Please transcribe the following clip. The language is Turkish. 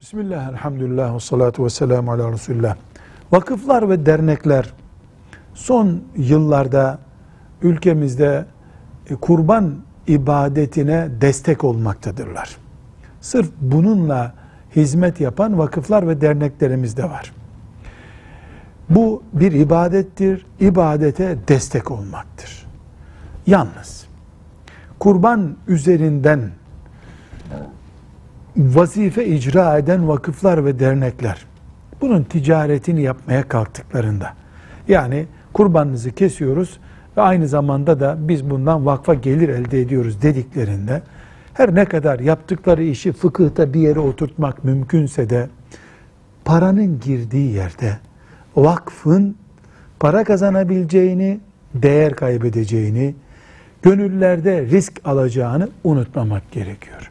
Bismillah, elhamdülillah, ve salatu ve selamu ala Resulullah. Vakıflar ve dernekler son yıllarda ülkemizde e, kurban ibadetine destek olmaktadırlar. Sırf bununla hizmet yapan vakıflar ve derneklerimiz de var. Bu bir ibadettir, ibadete destek olmaktır. Yalnız kurban üzerinden vazife icra eden vakıflar ve dernekler bunun ticaretini yapmaya kalktıklarında yani kurbanınızı kesiyoruz ve aynı zamanda da biz bundan vakfa gelir elde ediyoruz dediklerinde her ne kadar yaptıkları işi fıkıhta bir yere oturtmak mümkünse de paranın girdiği yerde vakfın para kazanabileceğini, değer kaybedeceğini, gönüllerde risk alacağını unutmamak gerekiyor.